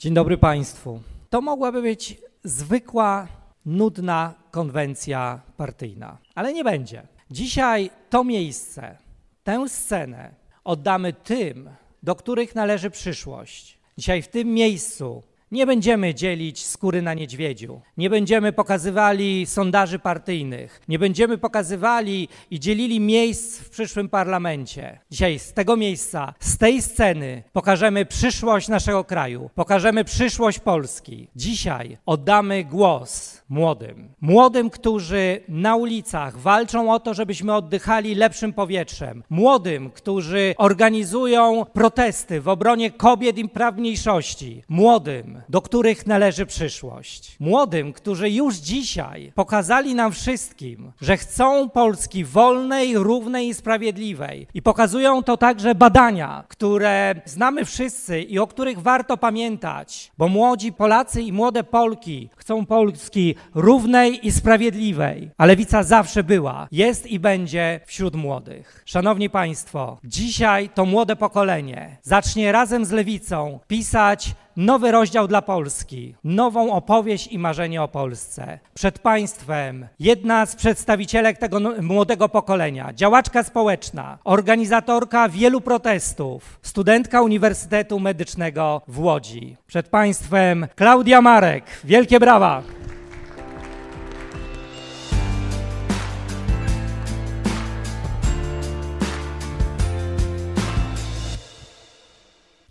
Dzień dobry Państwu. To mogłaby być zwykła, nudna konwencja partyjna, ale nie będzie. Dzisiaj to miejsce, tę scenę oddamy tym, do których należy przyszłość. Dzisiaj w tym miejscu nie będziemy dzielić skóry na niedźwiedziu. Nie będziemy pokazywali sondaży partyjnych. Nie będziemy pokazywali i dzielili miejsc w przyszłym parlamencie. Dzisiaj z tego miejsca, z tej sceny pokażemy przyszłość naszego kraju. Pokażemy przyszłość Polski. Dzisiaj oddamy głos młodym. Młodym, którzy na ulicach walczą o to, żebyśmy oddychali lepszym powietrzem. Młodym, którzy organizują protesty w obronie kobiet i praw mniejszości. Młodym, do których należy przyszłość. Młodym, którzy już dzisiaj pokazali nam wszystkim, że chcą Polski wolnej, równej i sprawiedliwej. I pokazują to także badania, które znamy wszyscy i o których warto pamiętać, bo młodzi Polacy i młode Polki chcą Polski równej i sprawiedliwej. A lewica zawsze była, jest i będzie wśród młodych. Szanowni Państwo, dzisiaj to młode pokolenie zacznie razem z lewicą pisać nowy rozdział dla Polski, nową opowieść i marzenie o Polsce. Przed Państwem jedna z przedstawicielek tego młodego pokolenia, działaczka społeczna, organizatorka wielu protestów, studentka Uniwersytetu Medycznego w Łodzi. Przed Państwem Klaudia Marek. Wielkie brawa!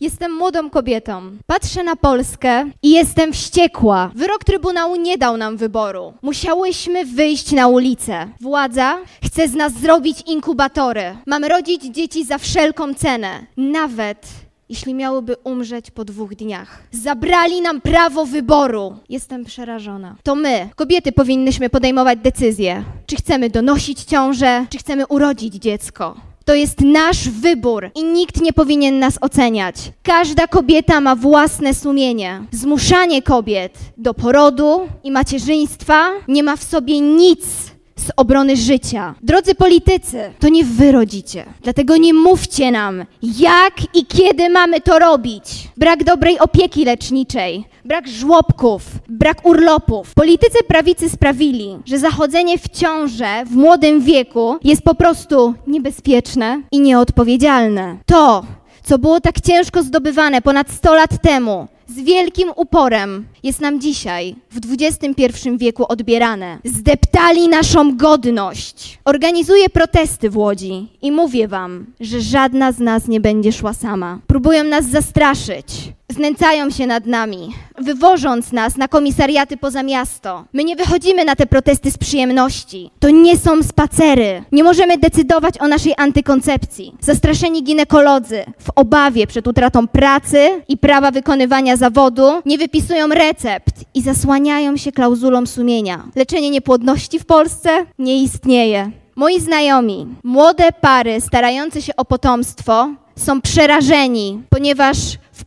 Jestem młodą kobietą. Patrzę na Polskę i jestem wściekła. Wyrok Trybunału nie dał nam wyboru. Musiałyśmy wyjść na ulicę. Władza chce z nas zrobić inkubatory. Mamy rodzić dzieci za wszelką cenę. Nawet jeśli miałyby umrzeć po dwóch dniach. Zabrali nam prawo wyboru. Jestem przerażona. To my, kobiety, powinnyśmy podejmować decyzje. Czy chcemy donosić ciążę, czy chcemy urodzić dziecko. To jest nasz wybór i nikt nie powinien nas oceniać. Każda kobieta ma własne sumienie. Zmuszanie kobiet do porodu i macierzyństwa nie ma w sobie nic z obrony życia. Drodzy politycy, to nie wy rodzicie. Dlatego nie mówcie nam, jak i kiedy mamy to robić. Brak dobrej opieki leczniczej, brak żłobków, brak urlopów. Politycy prawicy sprawili, że zachodzenie w ciążę w młodym wieku jest po prostu niebezpieczne i nieodpowiedzialne. To, co było tak ciężko zdobywane ponad 100 lat temu, z wielkim uporem jest nam dzisiaj, w XXI wieku, odbierane. Zdeptali naszą godność. Organizuję protesty w Łodzi i mówię wam, że żadna z nas nie będzie szła sama. Próbują nas zastraszyć. Znęcają się nad nami, wywożąc nas na komisariaty poza miasto. My nie wychodzimy na te protesty z przyjemności. To nie są spacery. Nie możemy decydować o naszej antykoncepcji. Zastraszeni ginekolodzy w obawie przed utratą pracy i prawa wykonywania zawodu nie wypisują recept i zasłaniają się klauzulą sumienia. Leczenie niepłodności w Polsce nie istnieje. Moi znajomi, młode pary starające się o potomstwo, są przerażeni, ponieważ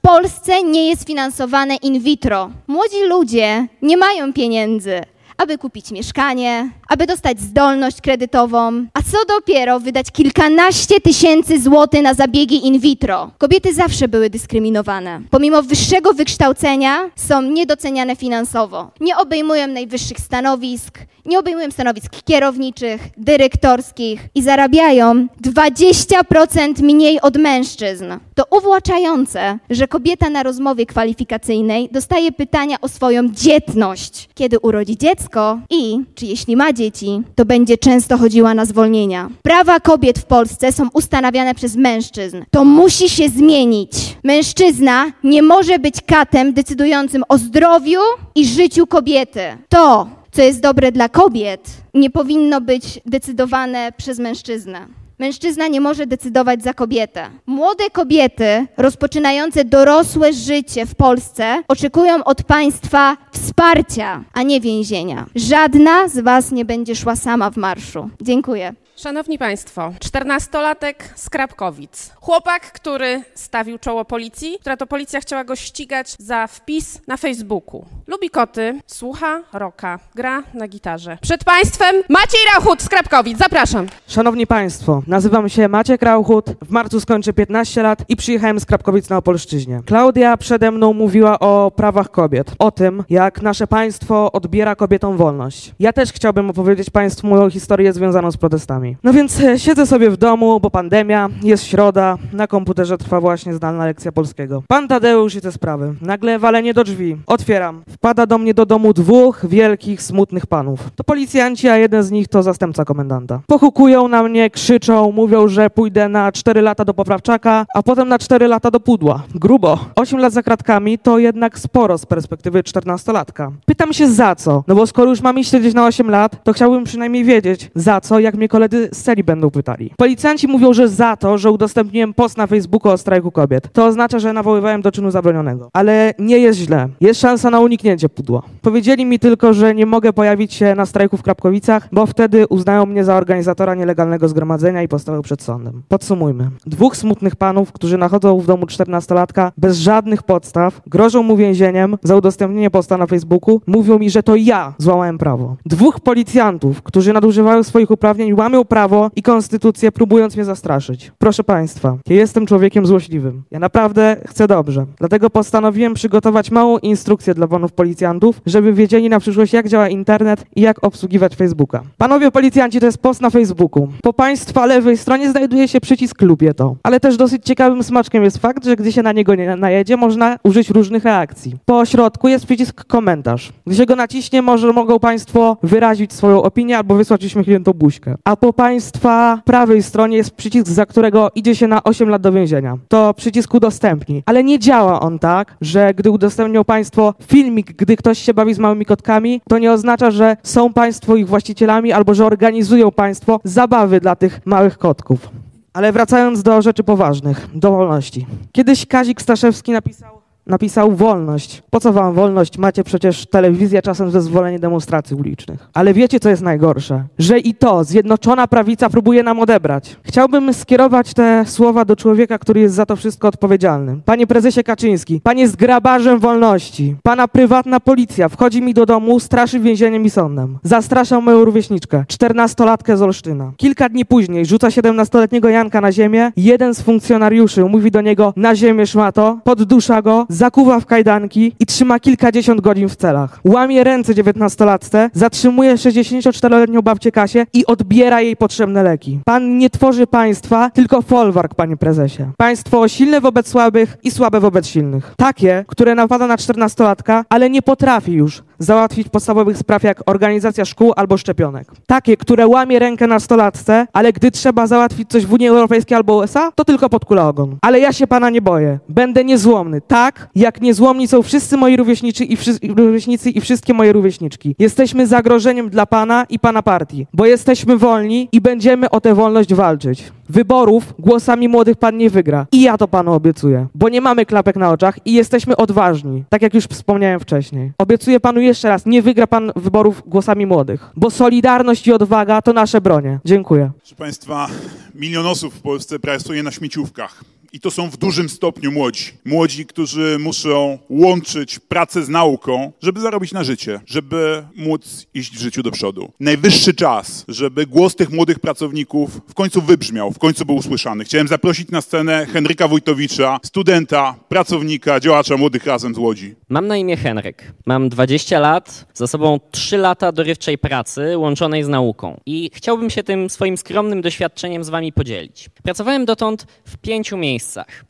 Polsce nie jest finansowane in vitro. Młodzi ludzie nie mają pieniędzy, aby kupić mieszkanie, aby dostać zdolność kredytową, a co dopiero wydać kilkanaście tysięcy złotych na zabiegi in vitro. Kobiety zawsze były dyskryminowane. Pomimo wyższego wykształcenia są niedoceniane finansowo. Nie obejmują najwyższych stanowisk, nie obejmują stanowisk kierowniczych, dyrektorskich i zarabiają 20% mniej od mężczyzn. To uwłaczające, że kobieta na rozmowie kwalifikacyjnej dostaje pytania o swoją dzietność, kiedy urodzi dziecko i czy jeśli ma dzieci, to będzie często chodziła na zwolnienia. Prawa kobiet w Polsce są ustanawiane przez mężczyzn. To musi się zmienić. Mężczyzna nie może być katem decydującym o zdrowiu i życiu kobiety. To, co jest dobre dla kobiet, nie powinno być decydowane przez mężczyznę. Mężczyzna nie może decydować za kobietę. Młode kobiety rozpoczynające dorosłe życie w Polsce oczekują od państwa wsparcia, a nie więzienia. Żadna z was nie będzie szła sama w marszu. Dziękuję. Szanowni Państwo, czternastolatek z Krapkowic. Chłopak, który stawił czoło policji, która to policja chciała go ścigać za wpis na Facebooku. Lubi koty, słucha roka, gra na gitarze. Przed Państwem Maciej Rauchut z Krapkowic, zapraszam. Szanowni Państwo, nazywam się Maciek Rauchut, w marcu skończę 15 lat i przyjechałem z Krapkowic na Opolszczyźnie. Klaudia przede mną mówiła o prawach kobiet, o tym, jak nasze państwo odbiera kobietom wolność. Ja też chciałbym opowiedzieć Państwu moją historię związaną z protestami. No więc e, siedzę sobie w domu, bo pandemia, jest środa, na komputerze trwa właśnie zdalna lekcja polskiego. Pan Tadeusz i te sprawy. Nagle walenie do drzwi. Otwieram. Wpada do mnie do domu dwóch wielkich, smutnych panów. To policjanci, a jeden z nich to zastępca komendanta. Pochukują na mnie, krzyczą, mówią, że pójdę na 4 lata do poprawczaka, a potem na 4 lata do pudła. Grubo. 8 lat za kratkami to jednak sporo z perspektywy 14-latka. Pytam się za co? No bo skoro już mam iść siedzieć na 8 lat, to chciałbym przynajmniej wiedzieć za co, jak mnie koledzy z celi będą pytali. Policjanci mówią, że za to, że udostępniłem post na Facebooku o strajku kobiet. To oznacza, że nawoływałem do czynu zabronionego. Ale nie jest źle. Jest szansa na uniknięcie pudła. Powiedzieli mi tylko, że nie mogę pojawić się na strajku w Krapkowicach, bo wtedy uznają mnie za organizatora nielegalnego zgromadzenia i postawią przed sądem. Podsumujmy. Dwóch smutnych panów, którzy nachodzą w domu 14-latka bez żadnych podstaw, grożą mu więzieniem za udostępnienie posta na Facebooku, mówią mi, że to ja złamałem prawo. Dwóch policjantów, którzy nadużywają swoich uprawnień, łamią prawo i konstytucję, próbując mnie zastraszyć. Proszę Państwa, ja jestem człowiekiem złośliwym. Ja naprawdę chcę dobrze. Dlatego postanowiłem przygotować małą instrukcję dla panów policjantów, żeby wiedzieli na przyszłość, jak działa internet i jak obsługiwać Facebooka. Panowie policjanci, to jest post na Facebooku. Po Państwa lewej stronie znajduje się przycisk lubię to. Ale też dosyć ciekawym smaczkiem jest fakt, że gdy się na niego nie najedzie, można użyć różnych reakcji. Po środku jest przycisk komentarz. Gdy się go naciśnie, może mogą Państwo wyrazić swoją opinię albo wysłać uśmiechniętą buźkę. A po Państwa prawej stronie jest przycisk, za którego idzie się na 8 lat do więzienia. To przycisk udostępnij. Ale nie działa on tak, że gdy udostępnią Państwo filmik, gdy ktoś się bawi z małymi kotkami, to nie oznacza, że są Państwo ich właścicielami albo że organizują Państwo zabawy dla tych małych kotków. Ale wracając do rzeczy poważnych, do wolności. Kiedyś Kazik Staszewski napisał, napisał wolność. Po co wam wolność? Macie przecież telewizję, czasem zezwolenie demonstracji ulicznych. Ale wiecie, co jest najgorsze? Że i to Zjednoczona Prawica próbuje nam odebrać. Chciałbym skierować te słowa do człowieka, który jest za to wszystko odpowiedzialny. Panie prezesie Kaczyński, pan jest grabarzem wolności. Pana prywatna policja wchodzi mi do domu, straszy więzieniem i sądem. Zastraszał moją rówieśniczkę, czternastolatkę z Olsztyna. Kilka dni później rzuca 17-letniego Janka na ziemię. Jeden z funkcjonariuszy mówi do niego na ziemię szmato, poddusza go, zakuwa w kajdanki i trzyma kilkadziesiąt godzin w celach. Łamie ręce 19-latce, zatrzymuje 64-letnią babcię Kasię i odbiera jej potrzebne leki. Pan nie tworzy państwa, tylko folwark, panie prezesie. Państwo silne wobec słabych i słabe wobec silnych. Takie, które napada na 14-latka, ale nie potrafi już załatwić podstawowych spraw jak organizacja szkół albo szczepionek. Takie, które łamie rękę nastolatce, ale gdy trzeba załatwić coś w Unii Europejskiej albo USA, to tylko pod kulę ogon. Ale ja się pana nie boję. Będę niezłomny. Tak, jak niezłomni są wszyscy moi rówieśnicy i, wszy- rówieśnicy i wszystkie moje rówieśniczki. Jesteśmy zagrożeniem dla pana i pana partii, bo jesteśmy wolni i będziemy o tę wolność walczyć. Wyborów głosami młodych pan nie wygra. I ja to panu obiecuję, bo nie mamy klapek na oczach i jesteśmy odważni, tak jak już wspomniałem wcześniej. Obiecuję panu jeszcze raz, nie wygra pan wyborów głosami młodych, bo solidarność i odwaga to nasze bronie. Dziękuję. Proszę Państwa, milion osób w Polsce pracuje na śmieciówkach. I to są w dużym stopniu młodzi. Młodzi, którzy muszą łączyć pracę z nauką, żeby zarobić na życie, żeby móc iść w życiu do przodu. Najwyższy czas, żeby głos tych młodych pracowników w końcu wybrzmiał, w końcu był usłyszany. Chciałem zaprosić na scenę Henryka Wojtowicza, studenta, pracownika, działacza Młodych Razem z Łodzi. Mam na imię Henryk. Mam 20 lat, za sobą 3 lata dorywczej pracy łączonej z nauką. I chciałbym się tym swoim skromnym doświadczeniem z wami podzielić. Pracowałem dotąd w pięciu miejscach.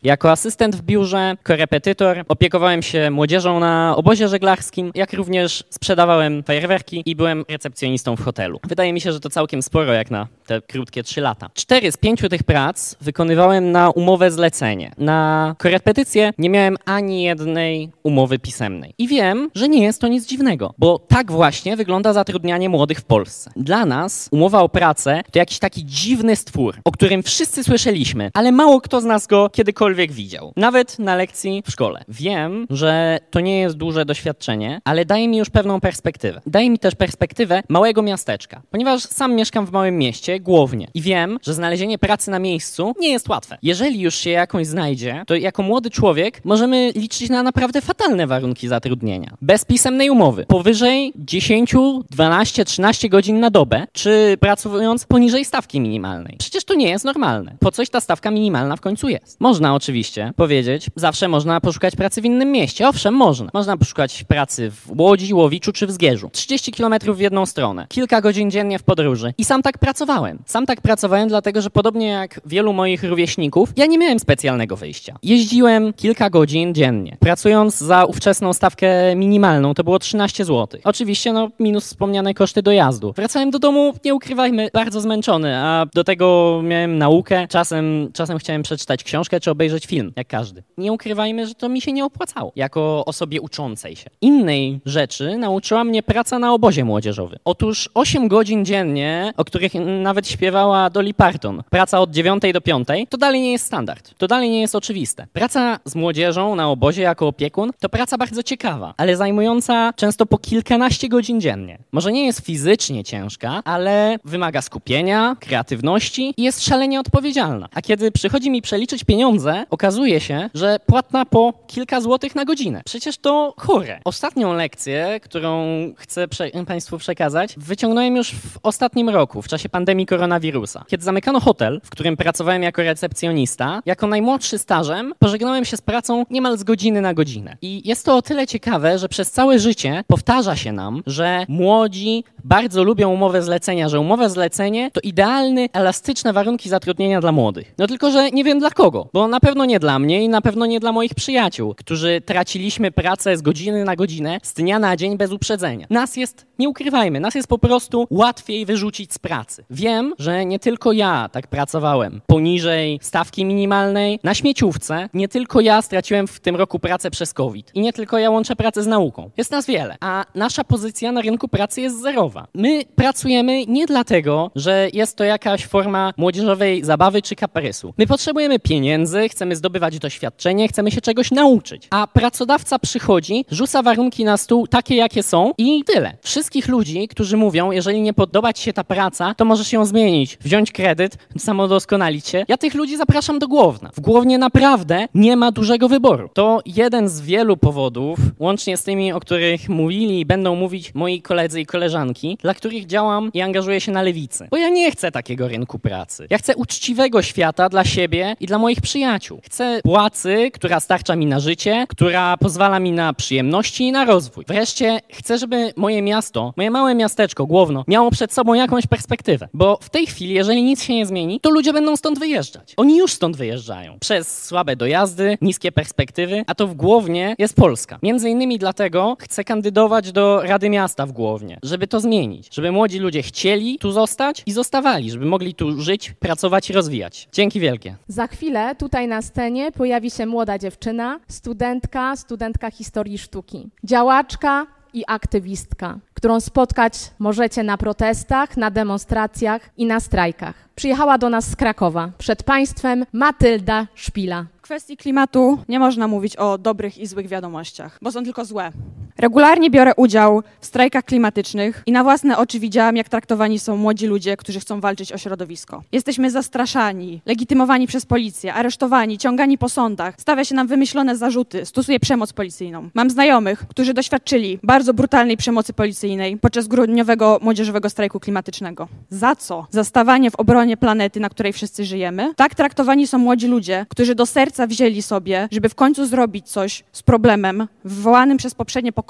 Jako asystent w biurze, korepetytor, opiekowałem się młodzieżą na obozie żeglarskim, jak również sprzedawałem fajerwerki i byłem recepcjonistą w hotelu. Wydaje mi się, że to całkiem sporo jak na te krótkie 3 lata. Cztery z pięciu tych prac wykonywałem na umowę zlecenie. Na korepetycję nie miałem ani jednej umowy pisemnej. I wiem, że nie jest to nic dziwnego, bo tak właśnie wygląda zatrudnianie młodych w Polsce. Dla nas umowa o pracę to jakiś taki dziwny stwór, o którym wszyscy słyszeliśmy, ale mało kto z nas go kiedykolwiek widział. Nawet na lekcji w szkole. Wiem, że to nie jest duże doświadczenie, ale daje mi już pewną perspektywę. Daje mi też perspektywę małego miasteczka, ponieważ sam mieszkam w małym mieście, głównie. I wiem, że znalezienie pracy na miejscu nie jest łatwe. Jeżeli już się jakąś znajdzie, to jako młody człowiek możemy liczyć na naprawdę fatalne warunki zatrudnienia. Bez pisemnej umowy. Powyżej 10, 12, 13 godzin na dobę, czy pracując poniżej stawki minimalnej. Przecież to nie jest normalne. Po coś ta stawka minimalna w końcu jest? Można oczywiście powiedzieć, zawsze można poszukać pracy w innym mieście. Owszem, można. Można poszukać pracy w Łodzi, Łowiczu czy w Zgierzu. 30 km w jedną stronę. Kilka godzin dziennie w podróży. I sam tak pracowałem. Sam tak pracowałem dlatego, że podobnie jak wielu moich rówieśników, ja nie miałem specjalnego wyjścia. Jeździłem kilka godzin dziennie. Pracując za ówczesną stawkę minimalną, to było 13 zł. Oczywiście, no, minus wspomniane koszty dojazdu. Wracałem do domu, nie ukrywajmy, bardzo zmęczony, a do tego miałem naukę. Czasem, czasem chciałem przeczytać książkę czy obejrzeć film, jak każdy. Nie ukrywajmy, że to mi się nie opłacało, jako osobie uczącej się. Innej rzeczy nauczyła mnie praca na obozie młodzieżowym. Otóż 8 godzin dziennie, o których nawet śpiewała Dolly Parton, praca od 9 do 5, to dalej nie jest standard. To dalej nie jest oczywiste. Praca z młodzieżą na obozie jako opiekun to praca bardzo ciekawa, ale zajmująca często po kilkanaście godzin dziennie. Może nie jest fizycznie ciężka, ale wymaga skupienia, kreatywności i jest szalenie odpowiedzialna. A kiedy przychodzi mi przeliczyć pieniądze, okazuje się, że płatna po kilka złotych na godzinę. Przecież to chore. Ostatnią lekcję, którą chcę prze Państwu przekazać, wyciągnąłem już w ostatnim roku, w czasie pandemii koronawirusa. Kiedy zamykano hotel, w którym pracowałem jako recepcjonista, jako najmłodszy stażem, pożegnałem się z pracą niemal z godziny na godzinę. I jest to o tyle ciekawe, że przez całe życie powtarza się nam, że młodzi bardzo lubią umowę zlecenia, że umowę zlecenie to idealny, elastyczne warunki zatrudnienia dla młodych. No tylko, że nie wiem dla kogo, bo na pewno nie dla mnie i na pewno nie dla moich przyjaciół, którzy traciliśmy pracę z godziny na godzinę, z dnia na dzień bez uprzedzenia. Nas jest, nie ukrywajmy, nas jest po prostu łatwiej wyrzucić z pracy. Wiem, że nie tylko ja tak pracowałem poniżej stawki minimalnej na śmieciówce, nie tylko ja straciłem w tym roku pracę przez COVID i nie tylko ja łączę pracę z nauką. Jest nas wiele, a nasza pozycja na rynku pracy jest zerowa. My pracujemy nie dlatego, że jest to jakaś forma młodzieżowej zabawy czy kaperysu. My potrzebujemy pieniędzy, chcemy zdobywać doświadczenie, chcemy się czegoś nauczyć. A pracodawca przychodzi, rzuca warunki na stół takie, jakie są i tyle. Wszystkich ludzi, którzy mówią, jeżeli nie podoba ci się ta praca, to możesz ją zmienić, wziąć kredyt, samodoskonalić się. Ja tych ludzi zapraszam do Głowna. W Głownie naprawdę nie ma dużego wyboru. To jeden z wielu powodów, łącznie z tymi, o których mówili i będą mówić moi koledzy i koleżanki, dla których działam i angażuję się na lewicy. Bo ja nie chcę takiego rynku pracy. Ja chcę uczciwego świata dla siebie i dla moich przyjaciół. Chcę płacy, która starcza mi na życie, która pozwala mi na przyjemności i na rozwój. Wreszcie chcę, żeby moje miasto, moje małe miasteczko, Głowno, miało przed sobą jakąś perspektywę. Bo w tej chwili, jeżeli nic się nie zmieni, to ludzie będą stąd wyjeżdżać. Oni już stąd wyjeżdżają. Przez słabe dojazdy, niskie perspektywy, a to w Głownie jest Polska. Między innymi dlatego chcę kandydować do Rady Miasta w Głownie, żeby to zmienić. Żeby młodzi ludzie chcieli tu zostać i zostawali, żeby mogli tu żyć, pracować i rozwijać. Dzięki wielkie. Za chwilę tutaj na scenie pojawi się młoda dziewczyna, studentka, studentka historii sztuki, działaczka i aktywistka, którą spotkać możecie na protestach, na demonstracjach i na strajkach. Przyjechała do nas z Krakowa. Przed Państwem Matylda Szpila. W kwestii klimatu nie można mówić o dobrych i złych wiadomościach, bo są tylko złe. Regularnie biorę udział w strajkach klimatycznych i na własne oczy widziałam, jak traktowani są młodzi ludzie, którzy chcą walczyć o środowisko. Jesteśmy zastraszani, legitymowani przez policję, aresztowani, ciągani po sądach, stawia się nam wymyślone zarzuty, stosuje przemoc policyjną. Mam znajomych, którzy doświadczyli bardzo brutalnej przemocy policyjnej podczas grudniowego młodzieżowego strajku klimatycznego. Za co? Za stawanie w obronie planety, na której wszyscy żyjemy? Tak traktowani są młodzi ludzie, którzy do serca wzięli sobie, żeby w końcu zrobić coś z problemem wywołanym przez poprzednie pokolenia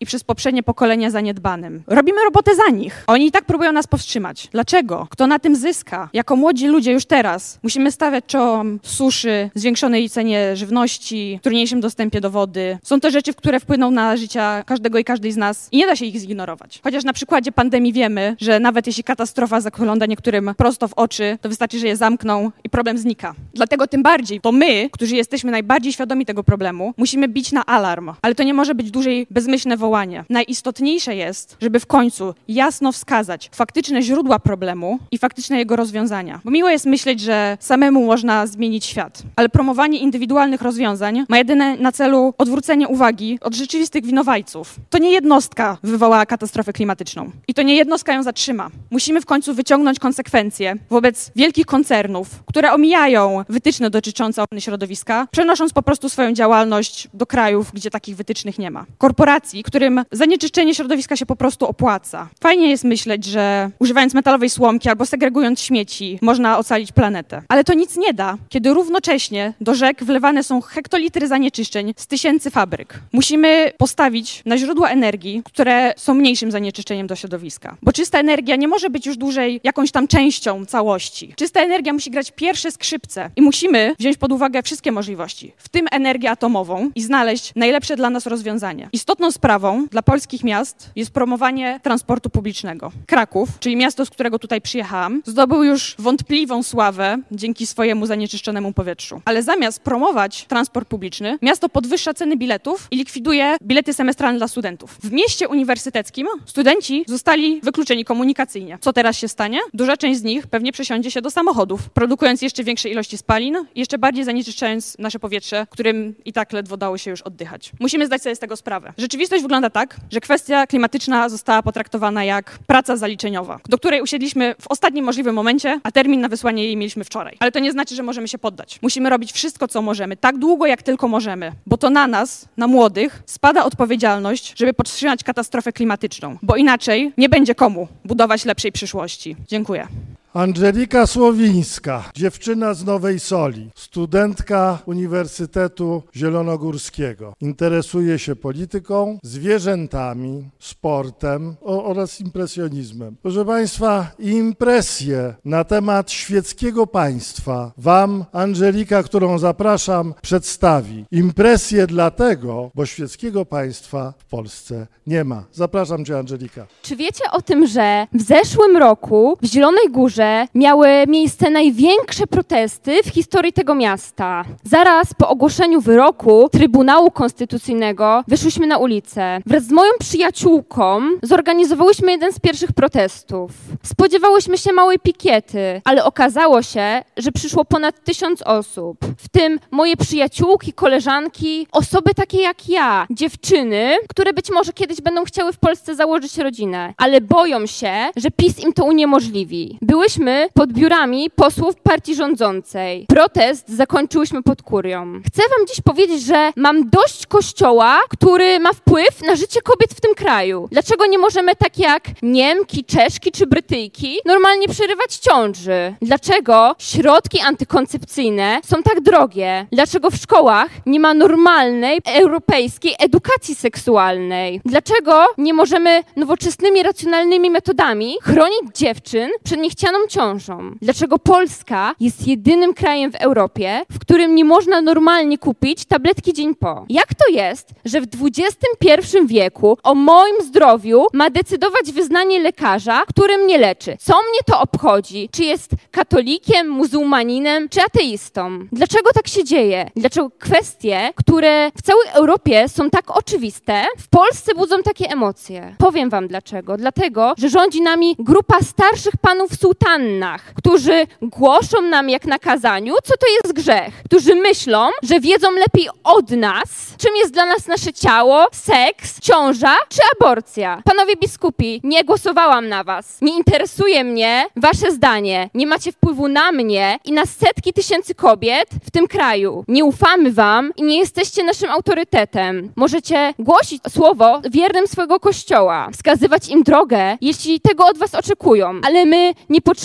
i przez poprzednie pokolenia zaniedbanym. Robimy robotę za nich. Oni i tak próbują nas powstrzymać. Dlaczego? Kto na tym zyska? Jako młodzi ludzie już teraz musimy stawiać czołem suszy, zwiększonej cenie żywności, trudniejszym dostępie do wody. Są to rzeczy, które wpłyną na życie każdego i każdej z nas i nie da się ich zignorować. Chociaż na przykładzie pandemii wiemy, że nawet jeśli katastrofa zagląda niektórym prosto w oczy, to wystarczy, że je zamkną i problem znika. Dlatego tym bardziej to my, którzy jesteśmy najbardziej świadomi tego problemu, musimy bić na alarm. Ale to nie może być dłużej bezmyślne wołanie. Najistotniejsze jest, żeby w końcu jasno wskazać faktyczne źródła problemu i faktyczne jego rozwiązania. Bo miło jest myśleć, że samemu można zmienić świat, ale promowanie indywidualnych rozwiązań ma jedyne na celu odwrócenie uwagi od rzeczywistych winowajców. To nie jednostka wywołała katastrofę klimatyczną i to nie jednostka ją zatrzyma. Musimy w końcu wyciągnąć konsekwencje wobec wielkich koncernów, które omijają wytyczne dotyczące ochrony środowiska, przenosząc po prostu swoją działalność do krajów, gdzie takich wytycznych nie ma. Korporacji, którym zanieczyszczenie środowiska się po prostu opłaca. Fajnie jest myśleć, że używając metalowej słomki albo segregując śmieci można ocalić planetę. Ale to nic nie da, kiedy równocześnie do rzek wlewane są hektolitry zanieczyszczeń z tysięcy fabryk. Musimy postawić na źródła energii, które są mniejszym zanieczyszczeniem do środowiska. Bo czysta energia nie może być już dłużej jakąś tam częścią całości. Czysta energia musi grać pierwsze skrzypce i musimy wziąć pod uwagę wszystkie możliwości, w tym energię atomową i znaleźć najlepsze dla nas rozwiązanie. Istotną sprawą dla polskich miast jest promowanie transportu publicznego. Kraków, czyli miasto, z którego tutaj przyjechałam, zdobył już wątpliwą sławę dzięki swojemu zanieczyszczonemu powietrzu. Ale zamiast promować transport publiczny, miasto podwyższa ceny biletów i likwiduje bilety semestralne dla studentów. W mieście uniwersyteckim studenci zostali wykluczeni komunikacyjnie. Co teraz się stanie? Duża część z nich pewnie przesiądzie się do samochodów, produkując jeszcze większe ilości spalin jeszcze bardziej zanieczyszczając nasze powietrze, którym i tak ledwo dało się już oddychać. Musimy zdać sobie z tego sprawę. Rzeczywistość wygląda tak, że kwestia klimatyczna została potraktowana jak praca zaliczeniowa, do której usiedliśmy w ostatnim możliwym momencie, a termin na wysłanie jej mieliśmy wczoraj. Ale to nie znaczy, że możemy się poddać. Musimy robić wszystko, co możemy, tak długo, jak tylko możemy, bo to na nas, na młodych, spada odpowiedzialność, żeby podtrzymać katastrofę klimatyczną, bo inaczej nie będzie komu budować lepszej przyszłości. Dziękuję. Angelika Słowińska, dziewczyna z Nowej Soli, studentka Uniwersytetu Zielonogórskiego. Interesuje się polityką, zwierzętami, sportem oraz impresjonizmem. Proszę Państwa, impresję na temat świeckiego państwa Wam Angelika, którą zapraszam, przedstawi. Impresję dlatego, bo świeckiego państwa w Polsce nie ma. Zapraszam Cię, Angelika. Czy wiecie o tym, że w zeszłym roku w Zielonej Górze miały miejsce największe protesty w historii tego miasta? Zaraz po ogłoszeniu wyroku Trybunału Konstytucyjnego wyszłyśmy na ulicę. Wraz z moją przyjaciółką zorganizowałyśmy jeden z pierwszych protestów. Spodziewałyśmy się małej pikiety, ale okazało się, że przyszło ponad tysiąc osób. W tym moje przyjaciółki, koleżanki, osoby takie jak ja, dziewczyny, które być może kiedyś będą chciały w Polsce założyć rodzinę, ale boją się, że PiS im to uniemożliwi. Byłyśmy pod biurami posłów partii rządzącej. Protest zakończyłyśmy pod kurią. Chcę wam dziś powiedzieć, że mam dość kościoła, który ma wpływ na życie kobiet w tym kraju. Dlaczego nie możemy tak jak Niemki, Czeszki czy Brytyjki normalnie przerywać ciąży? Dlaczego środki antykoncepcyjne są tak drogie? Dlaczego w szkołach nie ma normalnej europejskiej edukacji seksualnej? Dlaczego nie możemy nowoczesnymi, racjonalnymi metodami chronić dziewczyn przed niechcianą ciążą? Dlaczego Polska jest jedynym krajem w Europie, w którym nie można normalnie kupić tabletki dzień po? Jak to jest, że w XXI wieku o moim zdrowiu ma decydować wyznanie lekarza, który mnie leczy? Co mnie to obchodzi? Czy jest katolikiem, muzułmaninem, czy ateistą? Dlaczego tak się dzieje? Dlaczego kwestie, które w całej Europie są tak oczywiste, w Polsce budzą takie emocje? Powiem wam dlaczego. Dlatego, że rządzi nami grupa starszych panów w sułtannach, którzy głoszą nam jak na kazaniu, co to jest grzech. Którzy myślą, że wiedzą lepiej od nas, czym jest dla nas nasze ciało, seks, ciąża czy aborcja. Panowie biskupi, nie głosowałam na was. Nie interesuje mnie wasze zdanie. Nie macie wpływu na mnie i na setki tysięcy kobiet w tym kraju. Nie ufamy wam i nie jesteście naszym autorytetem. Możecie głosić słowo wiernym swojego kościoła, wskazywać im drogę, jeśli tego od was oczekują. Ale my nie potrzebujemy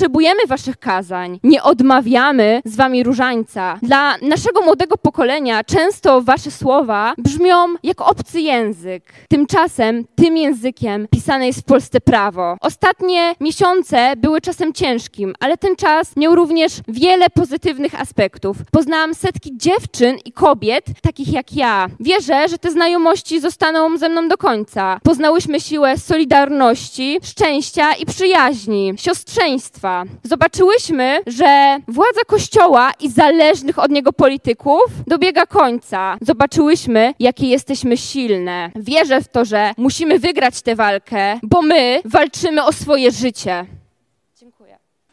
waszych kazań. Nie odmawiamy z wami różańca. Dla naszego młodego pokolenia często wasze słowa brzmią jak obcy język. Tymczasem tym językiem pisane jest w Polsce prawo. Ostatnie miesiące były czasem ciężkim, ale ten czas miał również wiele pozytywnych aspektów. Poznałam setki dziewczyn i kobiet, takich jak ja. Wierzę, że te znajomości zostaną ze mną do końca. Poznałyśmy siłę solidarności, szczęścia i przyjaźni, siostrzeństwa Zobaczyłyśmy, że władza kościoła i zależnych od niego polityków dobiega końca. Zobaczyłyśmy, jakie jesteśmy silne. Wierzę w to, że musimy wygrać tę walkę, bo my walczymy o swoje życie.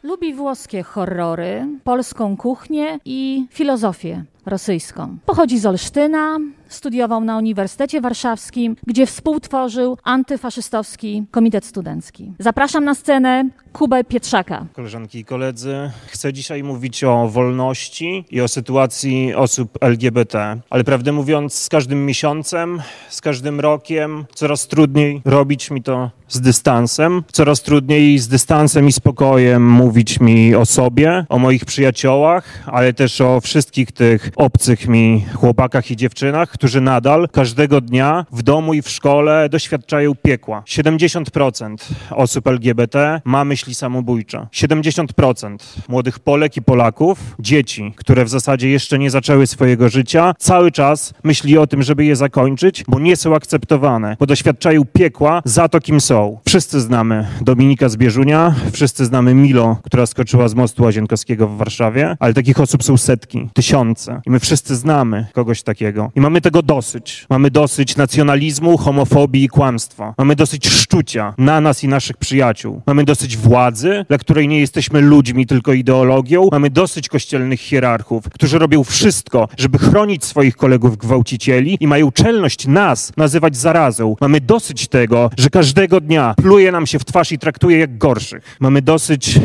Lubi włoskie horrory, polską kuchnię i filozofię rosyjską. Pochodzi z Olsztyna, studiował na Uniwersytecie Warszawskim, gdzie współtworzył antyfaszystowski komitet studencki. Zapraszam na scenę Kubę Pietrzaka. Koleżanki i koledzy, chcę dzisiaj mówić o wolności i o sytuacji osób LGBT, ale prawdę mówiąc, z każdym miesiącem, z każdym rokiem coraz trudniej robić mi to z dystansem, coraz trudniej z dystansem i spokojem mówić mi o sobie, o moich przyjaciołach, ale też o wszystkich tych obcych mi chłopakach i dziewczynach, którzy nadal każdego dnia w domu i w szkole doświadczają piekła. 70% osób LGBT ma myśli samobójcze. 70% młodych Polek i Polaków, dzieci, które w zasadzie jeszcze nie zaczęły swojego życia, cały czas myśli o tym, żeby je zakończyć, bo nie są akceptowane, bo doświadczają piekła za to, kim są. Wszyscy znamy Dominika z Bieżunia, wszyscy znamy Milo, która skoczyła z mostu Łazienkowskiego w Warszawie, ale takich osób są setki, tysiące. I my wszyscy znamy kogoś takiego. I mamy tego dosyć. Mamy dosyć nacjonalizmu, homofobii i kłamstwa. Mamy dosyć szczucia na nas i naszych przyjaciół. Mamy dosyć władzy, dla której nie jesteśmy ludźmi, tylko ideologią. Mamy dosyć kościelnych hierarchów, którzy robią wszystko, żeby chronić swoich kolegów gwałcicieli i mają czelność nas nazywać zarazą. Mamy dosyć tego, że każdego dnia pluje nam się w twarz i traktuje jak gorszych. Mamy dosyć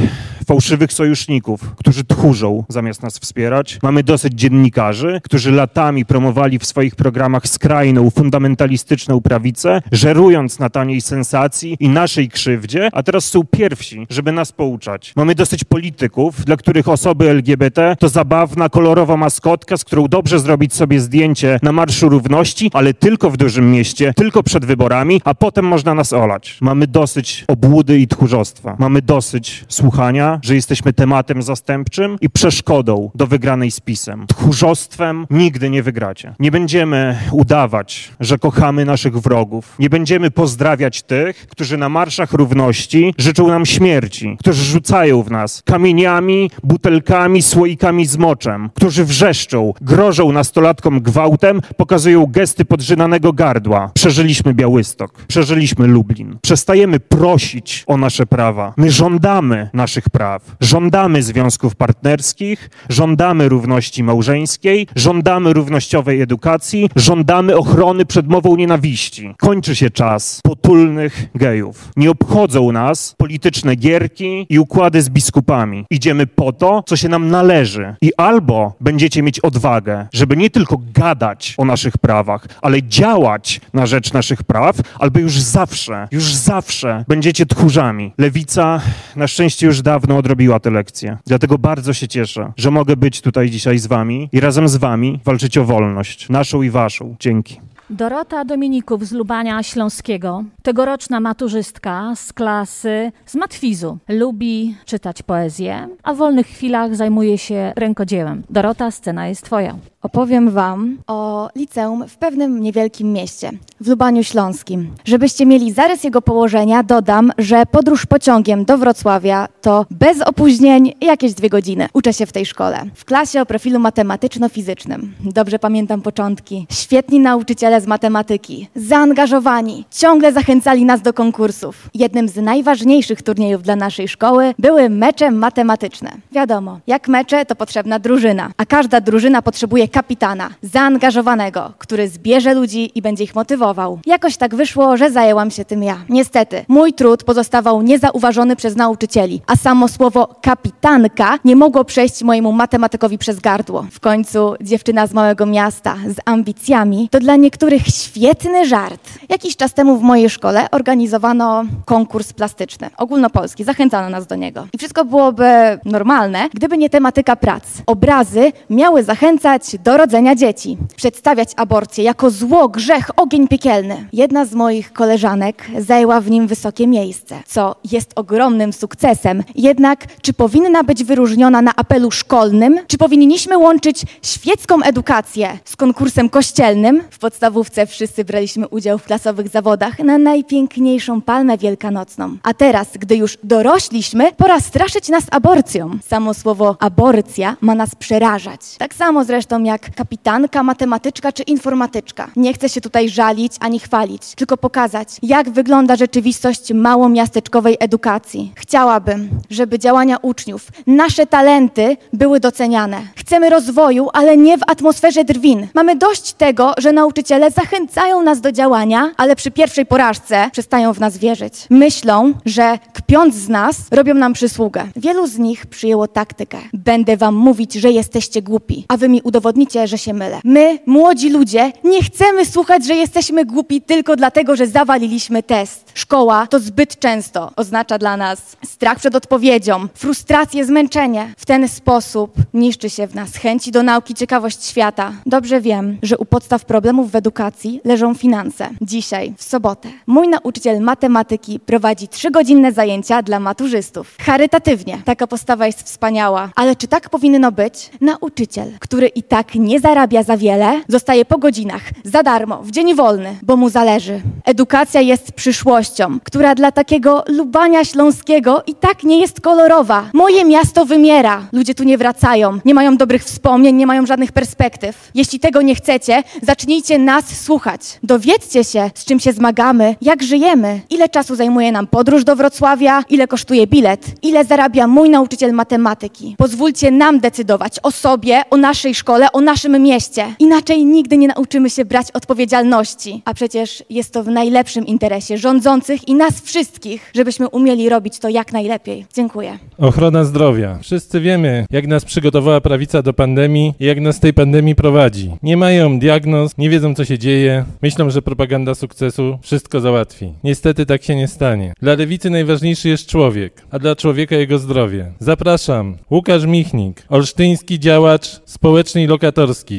fałszywych sojuszników, którzy tchórzą zamiast nas wspierać. Mamy dosyć dziennikarzy, którzy latami promowali w swoich programach skrajną, fundamentalistyczną prawicę, żerując na taniej sensacji i naszej krzywdzie, a teraz są pierwsi, żeby nas pouczać. Mamy dosyć polityków, dla których osoby LGBT to zabawna, kolorowa maskotka, z którą dobrze zrobić sobie zdjęcie na Marszu Równości, ale tylko w dużym mieście, tylko przed wyborami, a potem można nas olać. Mamy dosyć obłudy i tchórzostwa. Mamy dosyć słuchania, że jesteśmy tematem zastępczym i przeszkodą do wygranej z PiSem. Tchórzostwem nigdy nie wygracie. Nie będziemy udawać, że kochamy naszych wrogów. Nie będziemy pozdrawiać tych, którzy na marszach równości życzą nam śmierci, którzy rzucają w nas kamieniami, butelkami, słoikami z moczem, którzy wrzeszczą, grożą nastolatkom gwałtem, pokazują gesty podrzynanego gardła. Przeżyliśmy Białystok, przeżyliśmy Lublin. Przestajemy prosić o nasze prawa. My żądamy naszych praw. Żądamy związków partnerskich, żądamy równości małżeńskiej, żądamy równościowej edukacji, żądamy ochrony przed mową nienawiści. Kończy się czas potulnych gejów. Nie obchodzą nas polityczne gierki i układy z biskupami. Idziemy po to, co się nam należy. I albo będziecie mieć odwagę, żeby nie tylko gadać o naszych prawach, ale działać na rzecz naszych praw, albo już zawsze, już zawsze będziecie tchórzami. Lewica na szczęście już dawno odrobiła tę lekcję. Dlatego bardzo się cieszę, że mogę być tutaj dzisiaj z wami i razem z wami walczyć o wolność, naszą i waszą. Dzięki. Dorota Dominików z Lubania Śląskiego, tegoroczna maturzystka z klasy z matwizu. Lubi czytać poezję, a w wolnych chwilach zajmuje się rękodziełem. Dorota, scena jest twoja. Opowiem Wam o liceum w pewnym niewielkim mieście, w Lubaniu Śląskim. Żebyście mieli zarys jego położenia, dodam, że podróż pociągiem do Wrocławia to bez opóźnień jakieś dwie godziny. Uczę się w tej szkole, w klasie o profilu matematyczno-fizycznym. Dobrze pamiętam początki. Świetni nauczyciele z matematyki, zaangażowani, ciągle zachęcali nas do konkursów. Jednym z najważniejszych turniejów dla naszej szkoły były mecze matematyczne. Wiadomo, jak mecze to potrzebna drużyna, a każda drużyna potrzebuje kapitana, zaangażowanego, który zbierze ludzi i będzie ich motywował. Jakoś tak wyszło, że zajęłam się tym ja. Niestety, mój trud pozostawał niezauważony przez nauczycieli, a samo słowo kapitanka nie mogło przejść mojemu matematykowi przez gardło. W końcu dziewczyna z małego miasta z ambicjami to dla niektórych świetny żart. Jakiś czas temu w mojej szkole organizowano konkurs plastyczny, ogólnopolski, zachęcano nas do niego. I wszystko byłoby normalne, gdyby nie tematyka prac. Obrazy miały zachęcać do rodzenia dzieci, przedstawiać aborcję jako zło, grzech, ogień piekielny. Jedna z moich koleżanek zajęła w nim wysokie miejsce, co jest ogromnym sukcesem. Jednak czy powinna być wyróżniona na apelu szkolnym, czy powinniśmy łączyć świecką edukację z konkursem kościelnym? W podstawówce wszyscy braliśmy udział w klasowych zawodach na najpiękniejszą palmę wielkanocną. A teraz, gdy już dorośliśmy, pora straszyć nas aborcją. Samo słowo aborcja ma nas przerażać. Tak samo zresztą jak kapitanka, matematyczka czy informatyczka. Nie chcę się tutaj żalić ani chwalić, tylko pokazać, jak wygląda rzeczywistość małomiasteczkowej edukacji. Chciałabym, żeby działania uczniów, nasze talenty były doceniane. Chcemy rozwoju, ale nie w atmosferze drwin. Mamy dość tego, że nauczyciele zachęcają nas do działania, ale przy pierwszej porażce przestają w nas wierzyć. Myślą, że kpiąc z nas, robią nam przysługę. Wielu z nich przyjęło taktykę. Będę wam mówić, że jesteście głupi, a wy mi udowodnicie, że się mylę. My, młodzi ludzie, nie chcemy słuchać, że jesteśmy głupi tylko dlatego, że zawaliliśmy test. Szkoła to zbyt często oznacza dla nas strach przed odpowiedzią, frustrację, zmęczenie. W ten sposób niszczy się w nas chęci do nauki, ciekawość świata. Dobrze wiem, że u podstaw problemów w edukacji leżą finanse. Dzisiaj, w sobotę, mój nauczyciel matematyki prowadzi trzygodzinne zajęcia dla maturzystów. Charytatywnie. Taka postawa jest wspaniała. Ale czy tak powinno być? Nauczyciel, który i tak nie zarabia za wiele, zostaje po godzinach, za darmo, w dzień wolny, bo mu zależy. Edukacja jest przyszłością, która dla takiego Lubania Śląskiego i tak nie jest kolorowa. Moje miasto wymiera. Ludzie tu nie wracają, nie mają dobrych wspomnień, nie mają żadnych perspektyw. Jeśli tego nie chcecie, zacznijcie nas słuchać. Dowiedzcie się, z czym się zmagamy, jak żyjemy, ile czasu zajmuje nam podróż do Wrocławia, ile kosztuje bilet, ile zarabia mój nauczyciel matematyki. Pozwólcie nam decydować o sobie, o naszej szkole, o naszym mieście. Inaczej nigdy nie nauczymy się brać odpowiedzialności. A przecież jest to w najlepszym interesie rządzących i nas wszystkich, żebyśmy umieli robić to jak najlepiej. Dziękuję. Ochrona zdrowia. Wszyscy wiemy, jak nas przygotowała prawica do pandemii i jak nas tej pandemii prowadzi. Nie mają diagnoz, nie wiedzą co się dzieje, myślą, że propaganda sukcesu wszystko załatwi. Niestety tak się nie stanie. Dla lewicy najważniejszy jest człowiek, a dla człowieka jego zdrowie. Zapraszam. Łukasz Michnik, olsztyński działacz społeczny i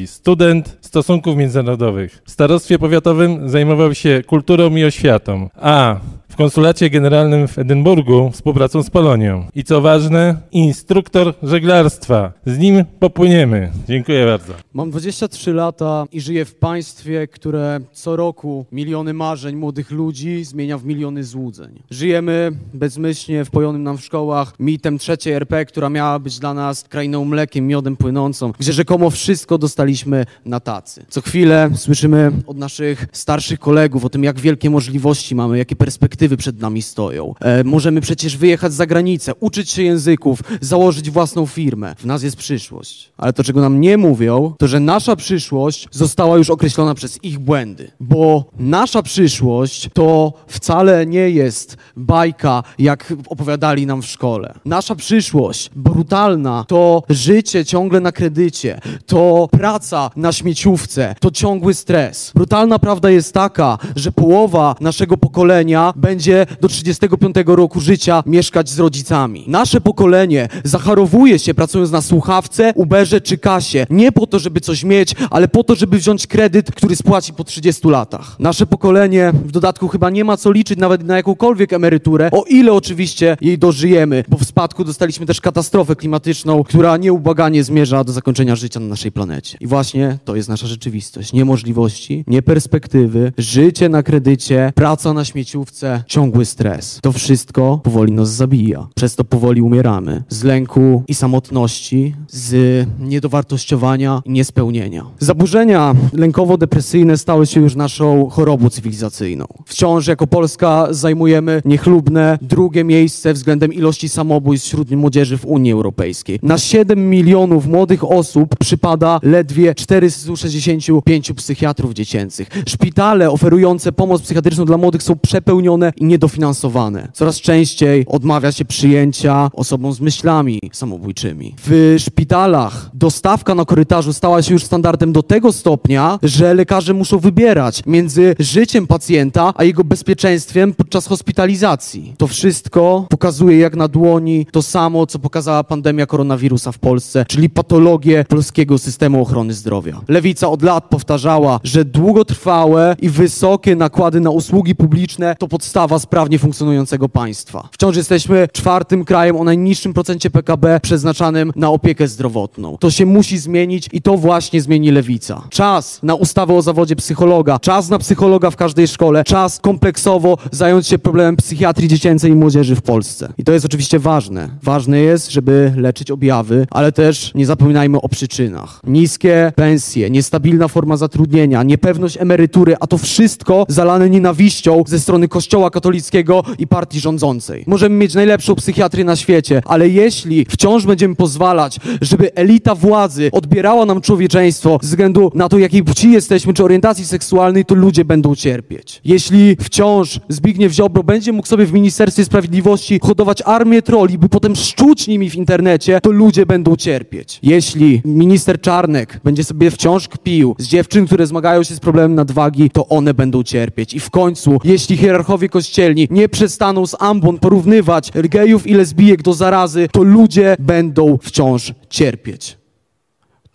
student stosunków międzynarodowych. W starostwie powiatowym zajmował się kulturą i oświatą, a w konsulacie generalnym w Edynburgu współpracą z Polonią. I co ważne, instruktor żeglarstwa. Z nim popłyniemy. Dziękuję bardzo. Mam 23 lata i żyję w państwie, które co roku miliony marzeń młodych ludzi zmienia w miliony złudzeń. Żyjemy bezmyślnie wpojonym nam w szkołach mitem trzeciej RP, która miała być dla nas krainą mlekiem, miodem płynącą, gdzie rzekomo wszystko dostaliśmy na tacy. Co chwilę słyszymy od naszych starszych kolegów o tym, jak wielkie możliwości mamy, jakie perspektywy przed nami stoją. E, możemy przecież wyjechać za granicę, uczyć się języków, założyć własną firmę. W nas jest przyszłość. Ale to, czego nam nie mówią, to, że nasza przyszłość została już określona przez ich błędy. Bo nasza przyszłość to wcale nie jest bajka, jak opowiadali nam w szkole. Nasza przyszłość, brutalna, to życie ciągle na kredycie, to praca na śmieciówce, to ciągły stres. Brutalna prawda jest taka, że połowa naszego pokolenia będzie do 35 roku życia mieszkać z rodzicami. Nasze pokolenie zacharowuje się pracując na słuchawce, Uberze czy kasie. Nie po to, żeby coś mieć, ale po to, żeby wziąć kredyt, który spłaci po 30 latach. Nasze pokolenie w dodatku chyba nie ma co liczyć nawet na jakąkolwiek emeryturę, o ile oczywiście jej dożyjemy, bo w spadku dostaliśmy też katastrofę klimatyczną, która nieubłaganie zmierza do zakończenia życia na naszej planecie. I właśnie to jest nasza rzeczywistość. Nie możliwości, nie perspektywy, życie na kredycie, praca na śmieciówce, ciągły stres. To wszystko powoli nas zabija. Przez to powoli umieramy. Z lęku i samotności, z niedowartościowania i niespełnienia. Zaburzenia lękowo-depresyjne stały się już naszą chorobą cywilizacyjną. Wciąż jako Polska zajmujemy niechlubne drugie miejsce względem ilości samobójstw wśród młodzieży w Unii Europejskiej. Na 7 milionów młodych osób przypada ledwie 465 psychiatrów dziecięcych. Szpitale oferujące pomoc psychiatryczną dla młodych są przepełnione i niedofinansowane. Coraz częściej odmawia się przyjęcia osobom z myślami samobójczymi. W szpitalach dostawka na korytarzu stała się już standardem do tego stopnia, że lekarze muszą wybierać między życiem pacjenta a jego bezpieczeństwem podczas hospitalizacji. To wszystko pokazuje jak na dłoni to samo, co pokazała pandemia koronawirusa w Polsce, czyli patologię polskiego systemu ochrony zdrowia. Lewica od lat powtarzała, że długotrwałe i wysokie nakłady na usługi publiczne to podstawa sprawnie funkcjonującego państwa. Wciąż jesteśmy czwartym krajem o najniższym procencie PKB przeznaczanym na opiekę zdrowotną. To się musi zmienić i to właśnie zmieni lewica. Czas na ustawę o zawodzie psychologa, czas na psychologa w każdej szkole, czas kompleksowo zająć się problemem psychiatrii dziecięcej i młodzieży w Polsce. I to jest oczywiście ważne. Ważne jest, żeby leczyć objawy, ale też nie zapominajmy o przyczynach. Niskie pensje, niestabilna forma zatrudnienia, niepewność emerytury, a to wszystko zalane nienawiścią ze strony Kościoła katolickiego i partii rządzącej. Możemy mieć najlepszą psychiatrię na świecie, ale jeśli wciąż będziemy pozwalać, żeby elita władzy odbierała nam człowieczeństwo ze względu na to, jakiej płci jesteśmy, czy orientacji seksualnej, to ludzie będą cierpieć. Jeśli wciąż Zbigniew Ziobro będzie mógł sobie w Ministerstwie Sprawiedliwości hodować armię troli, by potem szczuć nimi w internecie, to ludzie będą cierpieć. Jeśli minister Czarnek będzie sobie wciąż kpił z dziewczyn, które zmagają się z problemem nadwagi, to one będą cierpieć. I w końcu, jeśli hierarchowie kościelni nie przestaną z ambon porównywać gejów i lesbijek do zarazy, to ludzie będą wciąż cierpieć.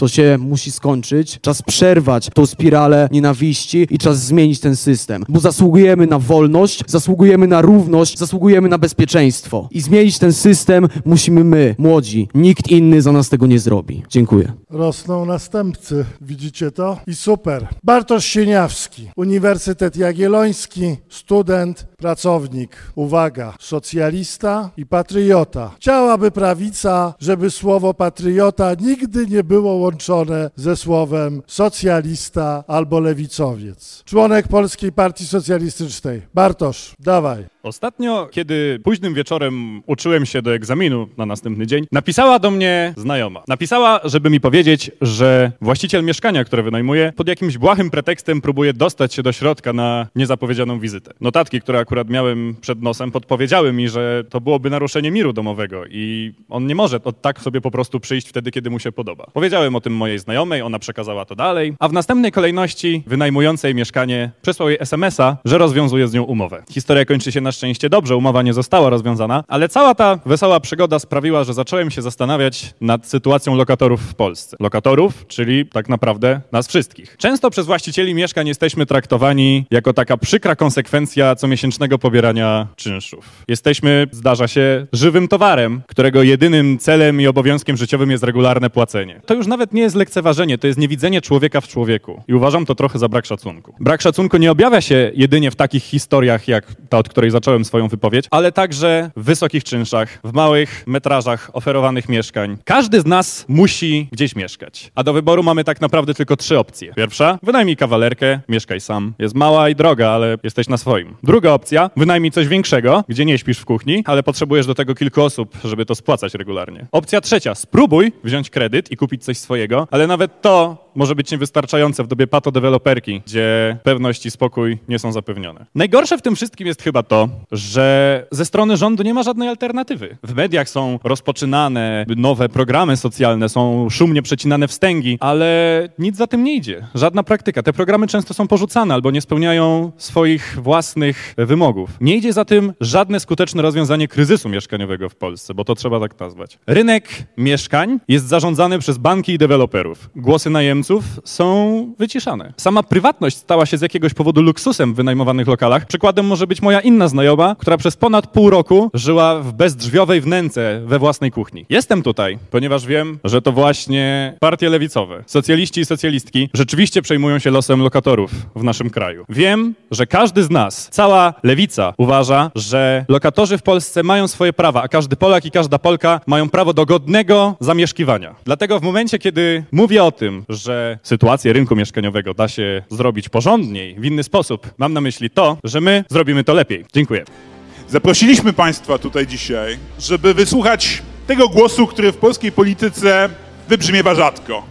To się musi skończyć. Czas przerwać tą spiralę nienawiści i czas zmienić ten system. Bo zasługujemy na wolność, zasługujemy na równość, zasługujemy na bezpieczeństwo. I zmienić ten system musimy my, młodzi. Nikt inny za nas tego nie zrobi. Dziękuję. Rosną następcy, widzicie to? I super. Bartosz Sieniawski, Uniwersytet Jagielloński, student, pracownik. Uwaga, socjalista i patriota. Chciałaby prawica, żeby słowo patriota nigdy nie było łączone ze słowem socjalista albo lewicowiec. Członek Polskiej Partii Socjalistycznej. Bartosz, dawaj. Ostatnio, kiedy późnym wieczorem uczyłem się do egzaminu na następny dzień, napisała do mnie znajoma. Napisała, żeby mi powiedzieć, że właściciel mieszkania, które wynajmuje, pod jakimś błahym pretekstem próbuje dostać się do środka na niezapowiedzianą wizytę. Notatki, które akurat miałem przed nosem, podpowiedziały mi, że to byłoby naruszenie miru domowego i on nie może od tak sobie po prostu przyjść wtedy, kiedy mu się podoba. Powiedziałem o tym mojej znajomej, ona przekazała to dalej, a w następnej kolejności wynajmującej mieszkanie przesłał jej SMS-a, że rozwiązuje z nią umowę. Historia kończy się na szczęście dobrze, umowa nie została rozwiązana, ale cała ta wesoła przygoda sprawiła, że zacząłem się zastanawiać nad sytuacją lokatorów w Polsce. Lokatorów, czyli tak naprawdę nas wszystkich. Często przez właścicieli mieszkań jesteśmy traktowani jako taka przykra konsekwencja comiesięcznego pobierania czynszów. Jesteśmy, zdarza się, żywym towarem, którego jedynym celem i obowiązkiem życiowym jest regularne płacenie. To już nawet nie jest lekceważenie, to jest niewidzenie człowieka w człowieku. I uważam to trochę za brak szacunku. Brak szacunku nie objawia się jedynie w takich historiach, jak ta, od której zacząłem swoją wypowiedź, ale także w wysokich czynszach, w małych metrażach oferowanych mieszkań. Każdy z nas musi gdzieś mieszkać. A do wyboru mamy tak naprawdę tylko trzy opcje. Pierwsza, wynajmij kawalerkę, mieszkaj sam. Jest mała i droga, ale jesteś na swoim. Druga opcja, wynajmij coś większego, gdzie nie śpisz w kuchni, ale potrzebujesz do tego kilku osób, żeby to spłacać regularnie. Opcja trzecia, spróbuj wziąć kredyt i kupić coś swojego, ale nawet to może być niewystarczające w dobie patodeweloperki, gdzie pewność i spokój nie są zapewnione. Najgorsze w tym wszystkim jest chyba to, że ze strony rządu nie ma żadnej alternatywy. W mediach są rozpoczynane nowe programy socjalne, są szumnie przecinane wstęgi, ale nic za tym nie idzie. Żadna praktyka. Te programy często są porzucane albo nie spełniają swoich własnych wymogów. Nie idzie za tym żadne skuteczne rozwiązanie kryzysu mieszkaniowego w Polsce, bo to trzeba tak nazwać. Rynek mieszkań jest zarządzany przez banki i deweloperów. Głosy są wyciszane. Sama prywatność stała się z jakiegoś powodu luksusem w wynajmowanych lokalach. Przykładem może być moja inna znajoma, która przez ponad pół roku żyła w bezdrzwiowej wnęce we własnej kuchni. Jestem tutaj, ponieważ wiem, że to właśnie partie lewicowe, socjaliści i socjalistki rzeczywiście przejmują się losem lokatorów w naszym kraju. Wiem, że każdy z nas, cała lewica uważa, że lokatorzy w Polsce mają swoje prawa, a każdy Polak i każda Polka mają prawo do godnego zamieszkiwania. Dlatego w momencie, kiedy mówię o tym, że sytuację rynku mieszkaniowego da się zrobić porządniej, w inny sposób, mam na myśli to, że my zrobimy to lepiej. Dziękuję. Zaprosiliśmy Państwa tutaj dzisiaj, żeby wysłuchać tego głosu, który w polskiej polityce wybrzmiewa rzadko.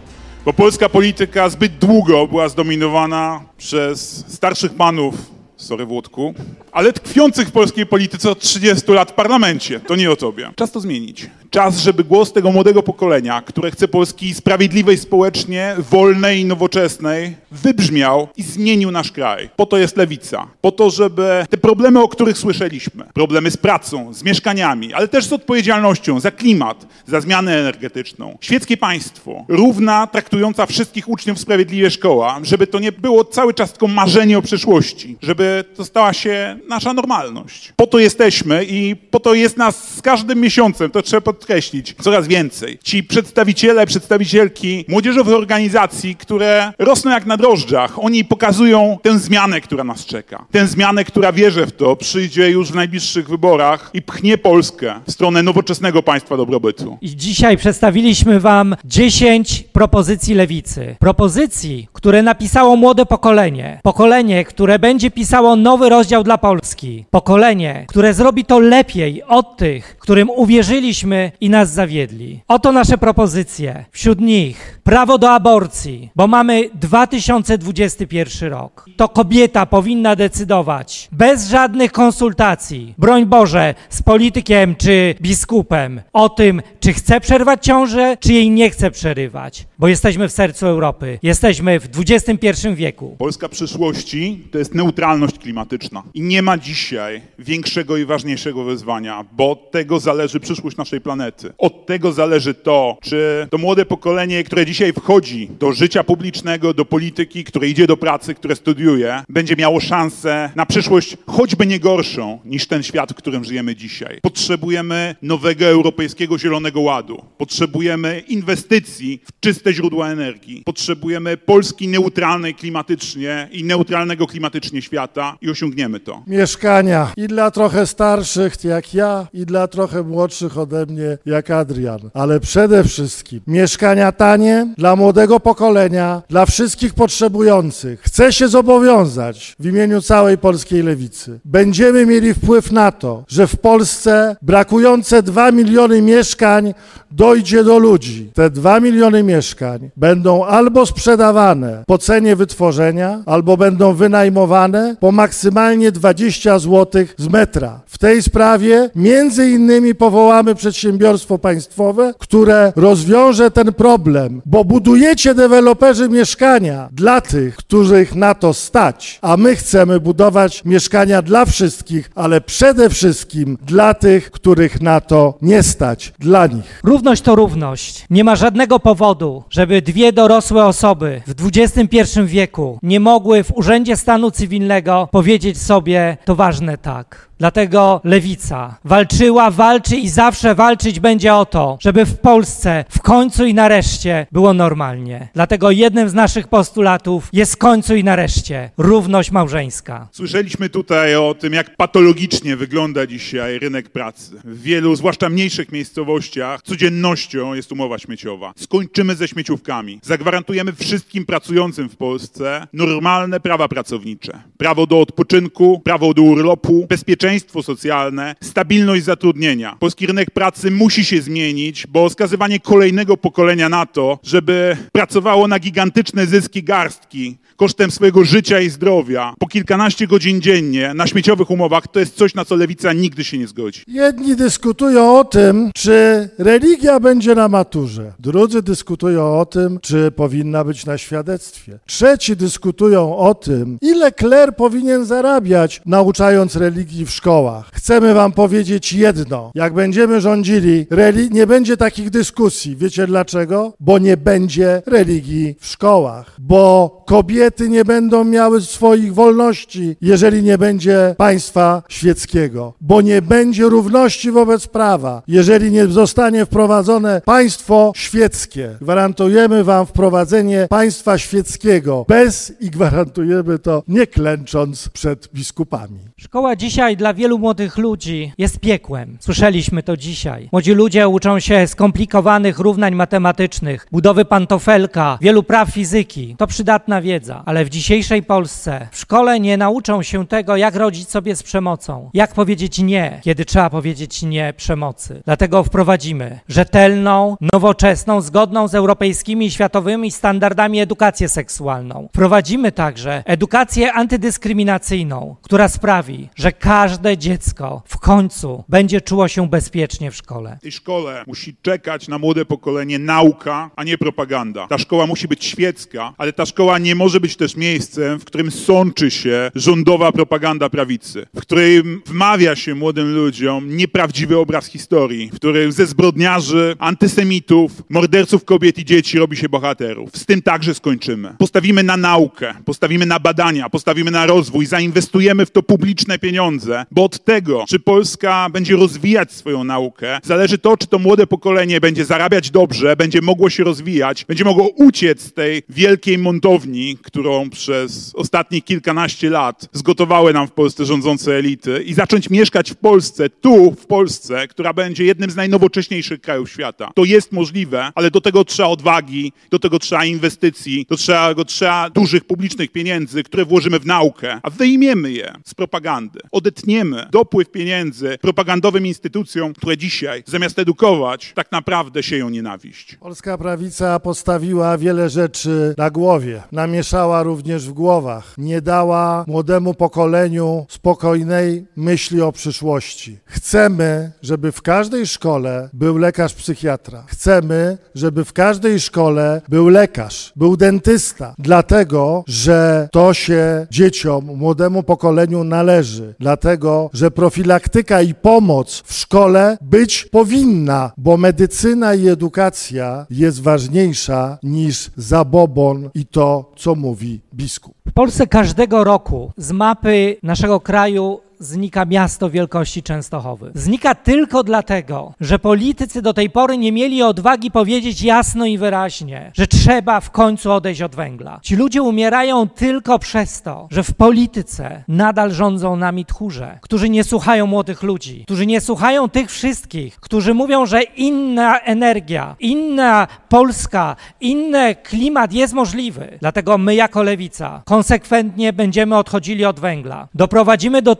Bo polska polityka zbyt długo była zdominowana przez starszych panów sorry Włodku, ale tkwiących w polskiej polityce od 30 lat w parlamencie. To nie o tobie. Czas to zmienić. Czas, żeby głos tego młodego pokolenia, które chce Polski sprawiedliwej społecznie, wolnej i nowoczesnej, wybrzmiał i zmienił nasz kraj. Po to jest lewica. Po to, żeby te problemy, o których słyszeliśmy, problemy z pracą, z mieszkaniami, ale też z odpowiedzialnością za klimat, za zmianę energetyczną, świeckie państwo, równa, traktująca wszystkich uczniów sprawiedliwie szkoła, żeby to nie było cały czas tylko marzenie o przyszłości, żeby to stała się nasza normalność. Po to jesteśmy i po to jest nas z każdym miesiącem, to trzeba podkreślić, coraz więcej. Ci przedstawiciele, przedstawicielki młodzieżowych organizacji, które rosną jak na drożdżach, oni pokazują tę zmianę, która nas czeka. Tę zmianę, która wierzę w to, przyjdzie już w najbliższych wyborach i pchnie Polskę w stronę nowoczesnego państwa dobrobytu. I dzisiaj przedstawiliśmy Wam 10 propozycji lewicy. Propozycji, które napisało młode pokolenie. Pokolenie, które będzie pisało nowy rozdział dla Polski. Pokolenie, które zrobi to lepiej od tych, którym uwierzyliśmy i nas zawiedli. Oto nasze propozycje. Wśród nich prawo do aborcji, bo mamy 2021 rok. To kobieta powinna decydować bez żadnych konsultacji, broń Boże, z politykiem czy biskupem o tym, czy chce przerwać ciążę, czy jej nie chce przerywać, bo jesteśmy w sercu Europy. Jesteśmy w XXI wieku. Polska przyszłości to jest neutralność klimatyczna. I nie ma dzisiaj większego i ważniejszego wyzwania, bo od tego zależy przyszłość naszej planety. Od tego zależy to, czy to młode pokolenie, które dzisiaj wchodzi do życia publicznego, do polityki, które idzie do pracy, które studiuje, będzie miało szansę na przyszłość choćby nie gorszą niż ten świat, w którym żyjemy dzisiaj. Potrzebujemy nowego europejskiego zielonego ładu. Potrzebujemy inwestycji w czyste źródła energii. Potrzebujemy Polski neutralnej klimatycznie i neutralnego klimatycznie świata i osiągniemy to. Mieszkania i dla trochę starszych jak ja, i dla trochę młodszych ode mnie jak Adrian. Ale przede wszystkim mieszkania tanie dla młodego pokolenia, dla wszystkich potrzebujących. Chcę się zobowiązać w imieniu całej polskiej lewicy. Będziemy mieli wpływ na to, że w Polsce brakujące 2 miliony mieszkań dojdzie do ludzi. Te 2 miliony mieszkań będą albo sprzedawane po cenie wytworzenia, albo będą wynajmowane po maksymalnie 20 zł z metra. W tej sprawie między innymi powołamy przedsiębiorstwo państwowe, które rozwiąże ten problem, bo budujecie deweloperzy mieszkania dla tych, których na to stać, a my chcemy budować mieszkania dla wszystkich, ale przede wszystkim dla tych, których na to nie stać, dla nich. Równość to równość. Nie ma żadnego powodu, żeby dwie dorosłe osoby w XXI wieku nie mogły w Urzędzie Stanu Cywilnego powiedzieć sobie to ważne tak. Dlatego lewica walczyła, walczy i zawsze walczyć będzie o to, żeby w Polsce w końcu i nareszcie było normalnie. Dlatego jednym z naszych postulatów jest w końcu i nareszcie równość małżeńska. Słyszeliśmy tutaj o tym, jak patologicznie wygląda dzisiaj rynek pracy. W wielu, zwłaszcza mniejszych miejscowościach, codziennością jest umowa śmieciowa. Skończymy ze śmieciówkami. Zagwarantujemy wszystkim pracującym w Polsce normalne prawa pracownicze. Prawo do odpoczynku, prawo do urlopu, bezpieczeństwo socjalne, stabilność zatrudnienia. Polski rynek pracy musi się zmienić, bo skazywanie kolejnego pokolenia na to, żeby pracowało na gigantyczne zyski garstki kosztem swojego życia i zdrowia po kilkanaście godzin dziennie na śmieciowych umowach, to jest coś, na co lewica nigdy się nie zgodzi. Jedni dyskutują o tym, czy religia będzie na maturze. Drudzy dyskutują o tym, czy powinna być na świadectwie. Trzeci dyskutują o tym, ile kler powinien zarabiać, nauczając religii w szkołach. Chcemy wam powiedzieć jedno. Jak będziemy rządzili, nie będzie takich dyskusji. Wiecie dlaczego? Bo nie będzie religii w szkołach. Bo kobiety nie będą miały swoich wolności, jeżeli nie będzie państwa świeckiego. Bo nie będzie równości wobec prawa, jeżeli nie zostanie wprowadzone państwo świeckie. Gwarantujemy wam wprowadzenie państwa świeckiego bez i gwarantujemy to nie klęcząc przed biskupami. Szkoła dzisiaj dla dla wielu młodych ludzi jest piekłem. Słyszeliśmy to dzisiaj. Młodzi ludzie uczą się skomplikowanych równań matematycznych, budowy pantofelka, wielu praw fizyki. To przydatna wiedza, ale w dzisiejszej Polsce w szkole nie nauczą się tego, jak rodzić sobie z przemocą, jak powiedzieć nie, kiedy trzeba powiedzieć nie przemocy. Dlatego wprowadzimy rzetelną, nowoczesną, zgodną z europejskimi i światowymi standardami edukację seksualną. Wprowadzimy także edukację antydyskryminacyjną, która sprawi, że każde dziecko w końcu będzie czuło się bezpiecznie w szkole. W tej szkole musi czekać na młode pokolenie nauka, a nie propaganda. Ta szkoła musi być świecka, ale ta szkoła nie może być też miejscem, w którym sączy się rządowa propaganda prawicy, w którym wmawia się młodym ludziom nieprawdziwy obraz historii, w którym ze zbrodniarzy, antysemitów, morderców kobiet i dzieci robi się bohaterów. Z tym także skończymy. Postawimy na naukę, postawimy na badania, postawimy na rozwój, zainwestujemy w to publiczne pieniądze, bo od tego, czy Polska będzie rozwijać swoją naukę, zależy to, czy to młode pokolenie będzie zarabiać dobrze, będzie mogło się rozwijać, będzie mogło uciec z tej wielkiej montowni, którą przez ostatnich kilkanaście lat zgotowały nam w Polsce rządzące elity i zacząć mieszkać w Polsce, tu w Polsce, która będzie jednym z najnowocześniejszych krajów świata. To jest możliwe, ale do tego trzeba odwagi, do tego trzeba inwestycji, do tego trzeba dużych publicznych pieniędzy, które włożymy w naukę, a wyjmiemy je z propagandy. Odetniemy dopływ pieniędzy propagandowym instytucjom, które dzisiaj zamiast edukować, tak naprawdę sieją nienawiść. Polska prawica postawiła wiele rzeczy na głowie, namieszała również w głowach, nie dała młodemu pokoleniu spokojnej myśli o przyszłości. Chcemy, żeby w każdej szkole był lekarz psychiatra. Chcemy, żeby w każdej szkole był lekarz, był dentysta, dlatego, że to się dzieciom, młodemu pokoleniu należy, dlatego, że profilaktyka i pomoc w szkole być powinna, bo medycyna i edukacja jest ważniejsza niż zabobon i to, co mówi biskup. W Polsce każdego roku z mapy naszego kraju znika miasto wielkości Częstochowy. Znika tylko dlatego, że politycy do tej pory nie mieli odwagi powiedzieć jasno i wyraźnie, że trzeba w końcu odejść od węgla. Ci ludzie umierają tylko przez to, że w polityce nadal rządzą nami tchórze, którzy nie słuchają młodych ludzi, którzy nie słuchają tych wszystkich, którzy mówią, że inna energia, inna Polska, inny klimat jest możliwy. Dlatego my jako lewica konsekwentnie będziemy odchodzili od węgla. Doprowadzimy do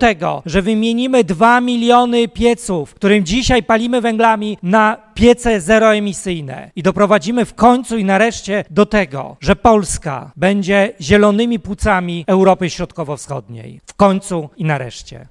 że wymienimy 2 miliony pieców, którym dzisiaj palimy węglami, na piece zeroemisyjne. I doprowadzimy w końcu i nareszcie do tego, że Polska będzie zielonymi płucami Europy Środkowo-Wschodniej. W końcu i nareszcie.